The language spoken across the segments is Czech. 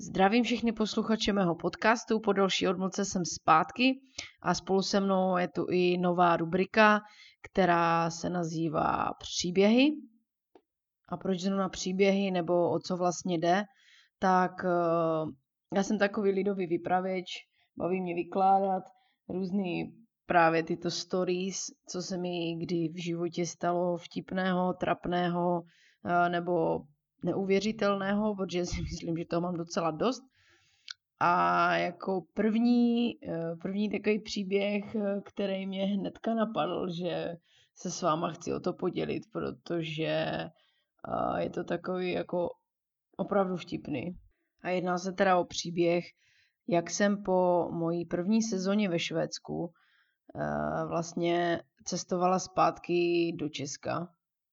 Zdravím všechny posluchače mého podcastu, po další odmlce jsem zpátky a spolu se mnou je tu i nová rubrika, která se nazývá Příběhy. A proč zrovna příběhy, nebo o co vlastně jde, tak uh, já jsem takový lidový vypravěč, baví mě vykládat různý právě tyto stories, co se mi kdy v životě stalo vtipného, trapného, uh, nebo neuvěřitelného, protože si myslím, že toho mám docela dost. A jako první, eh, první takový příběh, eh, který mě hnedka napadl, že se s váma chci o to podělit, protože eh, je to takový jako opravdu vtipný. A jedná se teda o příběh, jak jsem po mojí první sezóně ve Švédsku vlastně cestovala zpátky do Česka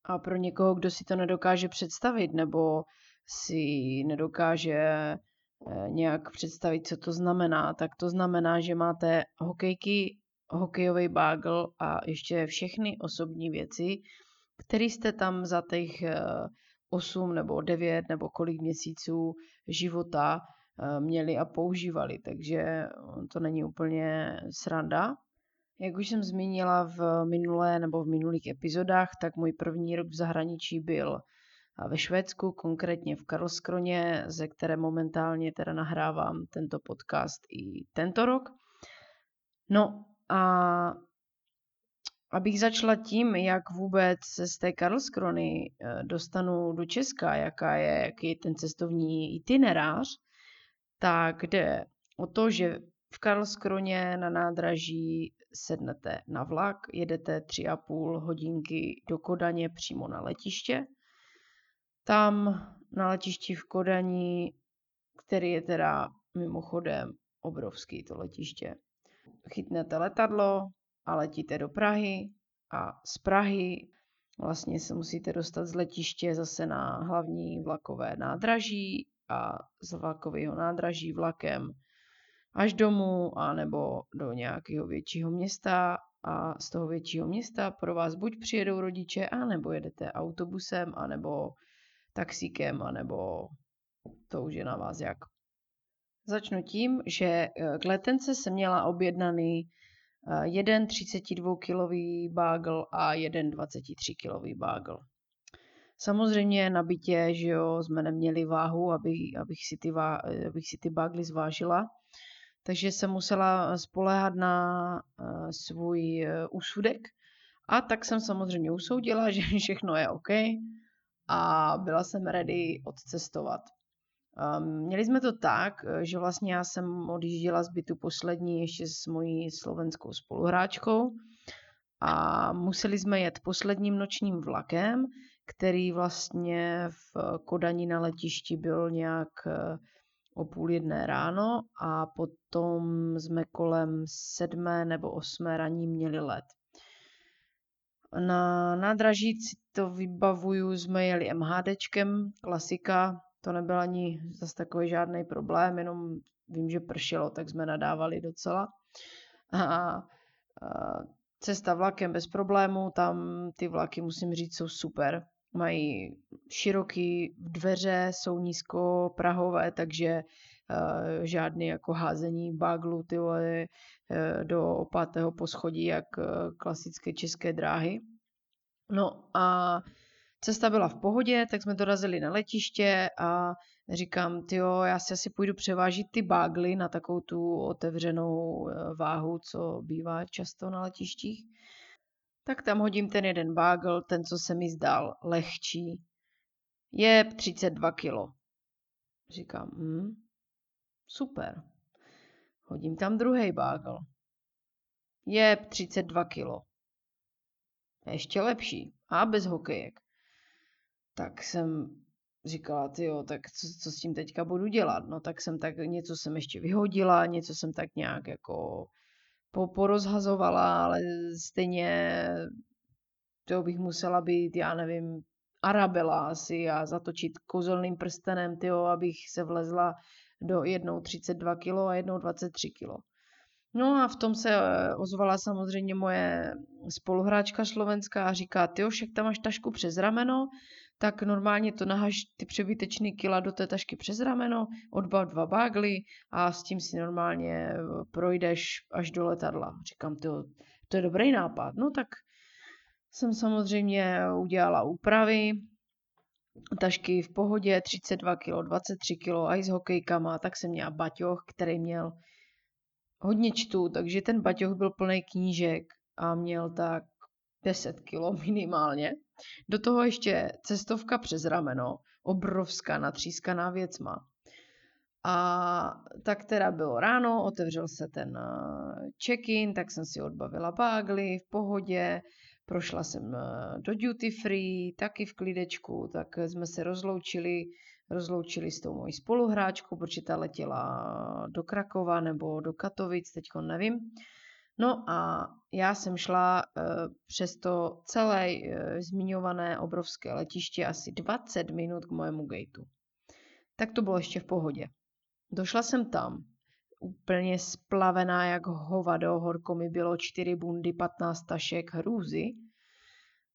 a pro někoho, kdo si to nedokáže představit nebo si nedokáže eh, nějak představit, co to znamená, tak to znamená, že máte hokejky, hokejový bágl a ještě všechny osobní věci, které jste tam za těch 8 eh, nebo 9 nebo kolik měsíců života eh, měli a používali. Takže to není úplně sranda. Jak už jsem zmínila v minulé nebo v minulých epizodách, tak můj první rok v zahraničí byl ve Švédsku, konkrétně v Karlskroně, ze které momentálně teda nahrávám tento podcast i tento rok. No a abych začala tím, jak vůbec se z té Karlskrony eh, dostanu do Česka, jaká je, jaký je ten cestovní itinerář, tak jde o to, že v Karlskroně na nádraží sednete na vlak, jedete tři a půl hodinky do Kodaně přímo na letiště. Tam na letišti v Kodani, který je teda mimochodem obrovský to letiště, chytnete letadlo a letíte do Prahy a z Prahy vlastně se musíte dostat z letiště zase na hlavní vlakové nádraží a z vlakového nádraží vlakem až domů, anebo do nějakého většího města a z toho většího města pro vás buď přijedou rodiče, anebo jedete autobusem, anebo taxíkem, anebo to už je na vás jak. Začnu tím, že eh, k letence jsem měla objednaný eh, jeden 32 kilový bágl a jeden 23 kilový bágl. Samozřejmě na bytě, že jo, jsme neměli váhu, aby, abych, si ty abych si ty bágly zvážila, takže jsem musela spoléhat na uh, svůj uh, úsudek. A tak jsem samozřejmě usoudila, že všechno je OK a byla jsem ready odcestovat. Um, měli jsme to tak, že vlastně já jsem odjížděla z bytu poslední ještě s mojí slovenskou spoluhráčkou a museli jsme jet posledním nočním vlakem, který vlastně v Kodani na letišti byl nějak o půl jedné ráno a potom jsme kolem sedmé nebo osmé raní měli let. Na nádraží si to vybavuju, jsme jeli MHDčkem, klasika, to nebyl ani zase takový žádný problém, jenom vím, že pršelo, tak jsme nadávali docela. A, a cesta vlakem bez problému, tam ty vlaky, musím říct, jsou super mají široký dveře, jsou nízko prahové, takže uh, žádný jako házení baglu ty vole, uh, do pátého poschodí, jak uh, klasické české dráhy. No a cesta byla v pohodě, tak jsme dorazili na letiště a říkám, jo, já si asi půjdu převážit ty bágly na takovou tu otevřenou váhu, co bývá často na letištích tak tam hodím ten jeden bágl, ten, co se mi zdál lehčí. Je 32 kilo. Říkám, hm, super. Hodím tam druhý bágl. Je 32 kilo. Ještě lepší. A bez hokejek. Tak jsem říkala, jo, tak co, co s tím teďka budu dělat? No tak jsem tak, něco jsem ještě vyhodila, něco jsem tak nějak jako porozhazovala, ale stejně to bych musela být, já nevím, Arabela asi a zatočit kouzelným prstenem, tyjo, abych se vlezla do jednou 32 kg a jednou 23 kg. No a v tom se eh, ozvala samozřejmě moje spoluhráčka slovenská a říká, ty však tam máš tašku přes rameno, tak normálně to nahaž ty přebytečný kila do té tašky přes rameno, odbav dva bágly a s tím si normálně eh, projdeš až do letadla. Říkám, to, to je dobrý nápad. No tak jsem samozřejmě udělala úpravy, tašky v pohodě, 32 kg, 23 kg, a i s hokejkama, tak jsem měla baťoch, který měl hodně čtu, takže ten baťoch byl plný knížek a měl tak 10 kilo minimálně. Do toho ještě cestovka přes rameno, obrovská natřískaná věcma. A tak teda bylo ráno, otevřel se ten eh, check-in, tak jsem si odbavila bágly v pohodě, prošla jsem eh, do duty free, taky v klidečku, tak jsme se rozloučili, rozloučili s tou mojí spoluhráčkou, protože ta letěla do Krakova nebo do Katovic, teďko nevím. No a já jsem šla e, přes to celé e, zmiňované obrovské letiště asi 20 minut k mojemu gateu. Tak to bylo ještě v pohodě. Došla jsem tam, úplně splavená jak hovado, horko mi bylo 4 bundy, 15 tašek hrůzy.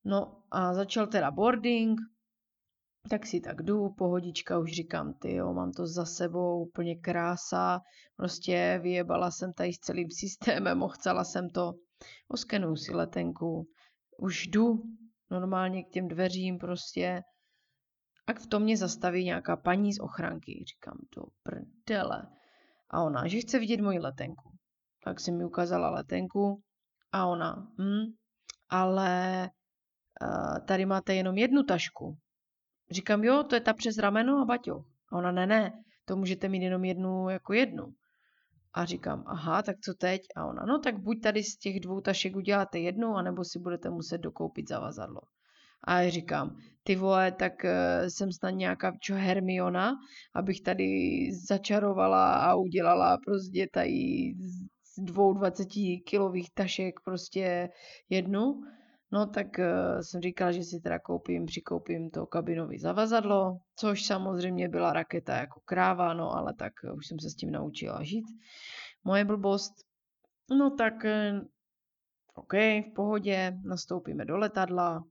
No a začal teda boarding, tak si tak jdu, pohodička, už říkám, ty jo, mám to za sebou, úplně krása, prostě vyjebala jsem tady s celým systémem, ochcela jsem to, oskenuju si letenku, už jdu normálně k těm dveřím prostě, a v tom mě zastaví nějaká paní z ochranky, říkám, to prdele. A ona, že chce vidět moji letenku. Tak si mi ukázala letenku a ona, hm, ale uh, tady máte jenom jednu tašku. Říkám, jo, to je ta přes rameno a baťo. A ona, ne, ne, to můžete mít jenom jednu jako jednu. A říkám, aha, tak co teď? A ona, no tak buď tady z těch dvou tašek uděláte jednu, anebo si budete muset dokoupit zavazadlo. A já říkám, ty vole, tak uh, jsem snad nějaká čo Hermiona, abych tady začarovala a udělala prostě tady z dvou 20 kilových tašek prostě jednu. No tak uh, jsem říkala, že si teda koupím, přikoupím to kabinový zavazadlo, což samozřejmě byla raketa jako kráva, no ale tak uh, už jsem se s tím naučila žít. Moje blbost. No tak uh, OK, v pohodě, nastoupíme do letadla,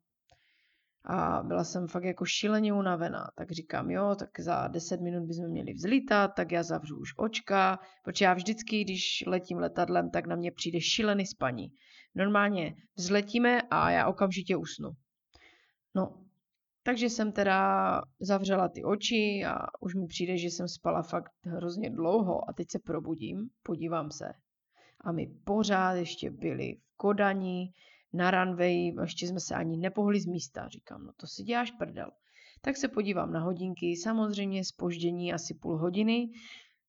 a byla jsem fakt jako šíleně unavená. Tak říkám, jo, tak za 10 minut bychom měli vzlítat, tak já zavřu už očka, protože já vždycky, když letím letadlem, tak na mě přijde šílený spaní. Normálně vzletíme a já okamžitě usnu. No, takže jsem teda zavřela ty oči a už mi přijde, že jsem spala fakt hrozně dlouho a teď se probudím, podívám se. A my pořád ještě byli v Kodani, na runway, ještě jsme se ani nepohli z místa. Říkám, no to si děláš prdel. Tak se podívám na hodinky, samozřejmě spoždění asi půl hodiny,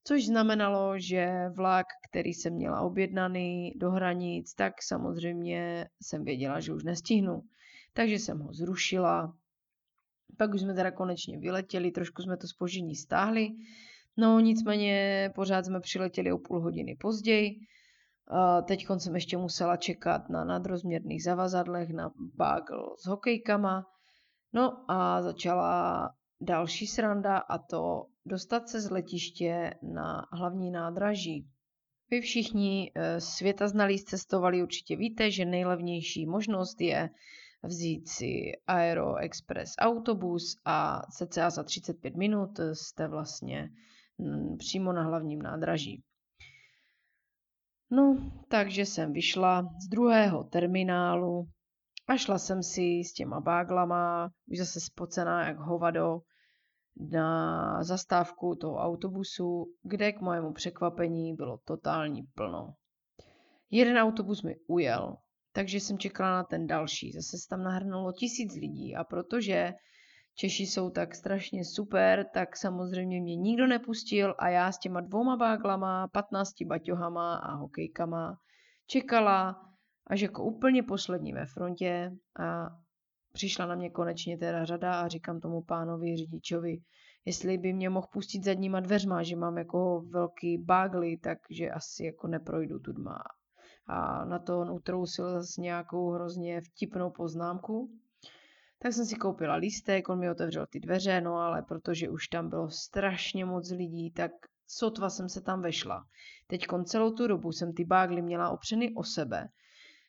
což znamenalo, že vlak, který jsem měla objednaný do hranic, tak samozřejmě jsem věděla, že už nestihnu. Takže jsem ho zrušila. Pak už jsme teda konečně vyletěli, trošku jsme to spoždění stáhli. No nicméně pořád jsme přiletěli o půl hodiny později. Teď jsem ještě musela čekat na nadrozměrných zavazadlech, na bagel s hokejkama. No a začala další sranda a to dostat se z letiště na hlavní nádraží. Vy všichni eh, světa znalí cestovali určitě víte, že nejlevnější možnost je vzít si Aero Express autobus a cca za 35 minut jste vlastně mm, přímo na hlavním nádraží. No, takže jsem vyšla z druhého terminálu a šla jsem si s těma báglama, už zase spocená jak hovado, na zastávku toho autobusu, kde k mojemu překvapení bylo totální plno. Jeden autobus mi ujel, takže jsem čekala na ten další. Zase se tam nahrnulo tisíc lidí a protože Češi jsou tak strašně super, tak samozřejmě mě nikdo nepustil a já s těma dvouma báglama, 15 baťohama a hokejkama čekala až jako úplně poslední ve frontě a přišla na mě konečně teda řada a říkám tomu pánovi řidičovi, jestli by mě mohl pustit zadníma dveřma, že mám jako velký bágly, takže asi jako neprojdu tu dma. A na to on utrousil s nějakou hrozně vtipnou poznámku, tak jsem si koupila lístek, on mi otevřel ty dveře, no ale protože už tam bylo strašně moc lidí, tak sotva jsem se tam vešla. Teď celou tu dobu jsem ty bágly měla opřeny o sebe.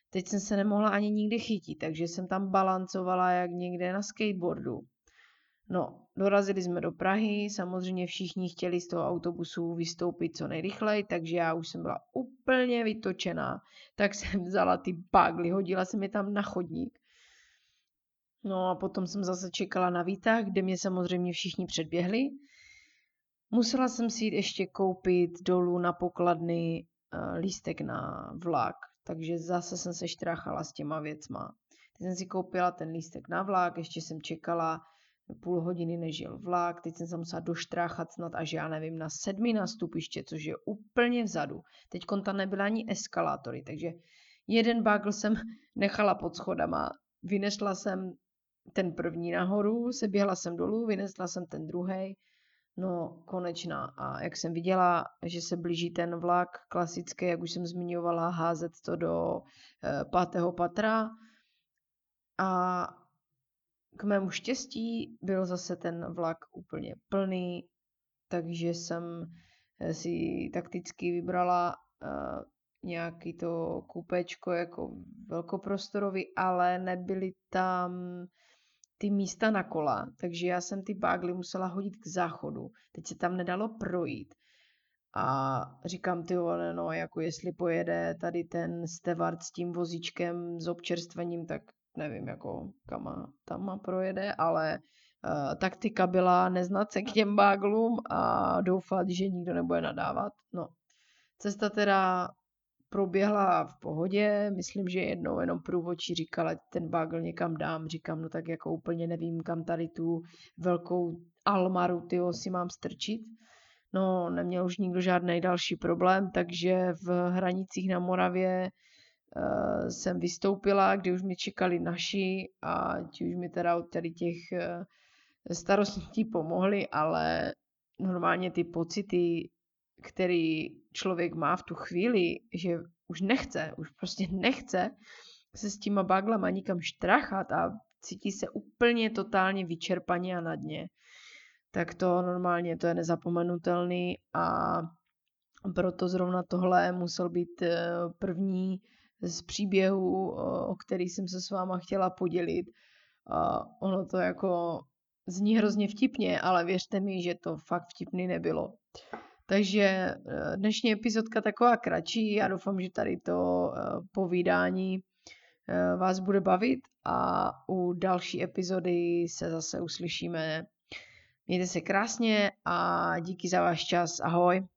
Teď jsem se nemohla ani nikdy chytit, takže jsem tam balancovala jak někde na skateboardu. No, dorazili jsme do Prahy, samozřejmě všichni chtěli z toho autobusu vystoupit co nejrychleji, takže já už jsem byla úplně vytočená. Tak jsem vzala ty bagly, hodila jsem je tam na chodník. No a potom jsem zase čekala na výtah, kde mě samozřejmě všichni předběhli. Musela jsem si jít ještě koupit dolů na pokladny uh, lístek na vlak, takže zase jsem se štráchala s těma věcma. Teď jsem si koupila ten lístek na vlak, ještě jsem čekala půl hodiny, než jel vlak, teď jsem se musela doštráchat snad až, já nevím, na sedmi nastupiště, což je úplně vzadu. Teď tam nebyla ani eskalátory, takže jeden bagl jsem nechala pod schodama, vynesla jsem ten první nahoru, seběhla jsem dolů, vynesla jsem ten druhý, no konečná. A jak jsem viděla, že se blíží ten vlak klasický, jak už jsem zmiňovala, házet to do e, pátého patra. A k mému štěstí byl zase ten vlak úplně plný, takže jsem eh, si takticky vybrala uh, nějaký to kupečko jako velkoprostorový, ale nebyly tam ty místa na kola, takže já jsem ty bágly musela hodit k záchodu. Teď se tam nedalo projít. A říkám, ty no, jako jestli pojede tady ten stevard s tím vozíčkem s občerstvením, tak nevím, jako kam tam projede, ale uh, taktika byla neznat se k těm báglům a doufat, že nikdo nebude nadávat. No, cesta teda proběhla v pohodě, myslím, že jednou jenom průvočí říkala, ten bagl někam dám, říkám, no tak jako úplně nevím, kam tady tu velkou almaru tyho si mám strčit. No, neměl už nikdo žádný další problém, takže v hranicích na Moravě uh, jsem vystoupila, kdy už mi čekali naši a ti už mi teda od tady těch uh, starostí pomohli, ale normálně ty pocity, který člověk má v tu chvíli, že už nechce, už prostě nechce se s těma baglama nikam štrachat a cítí se úplně totálně vyčerpaně a na dně, tak to normálně to je nezapomenutelný a proto zrovna tohle musel být eh, první z příběhů, o který jsem se s váma chtěla podělit. Ono to jako zní hrozně vtipně, ale věřte mi, že to fakt vtipný nebylo. Takže eh, dnešní epizodka taková kratší. Já doufám, že tady to eh, povídání eh, vás bude bavit a u další epizody se zase uslyšíme. Mějte se krásně a díky za váš čas. Ahoj.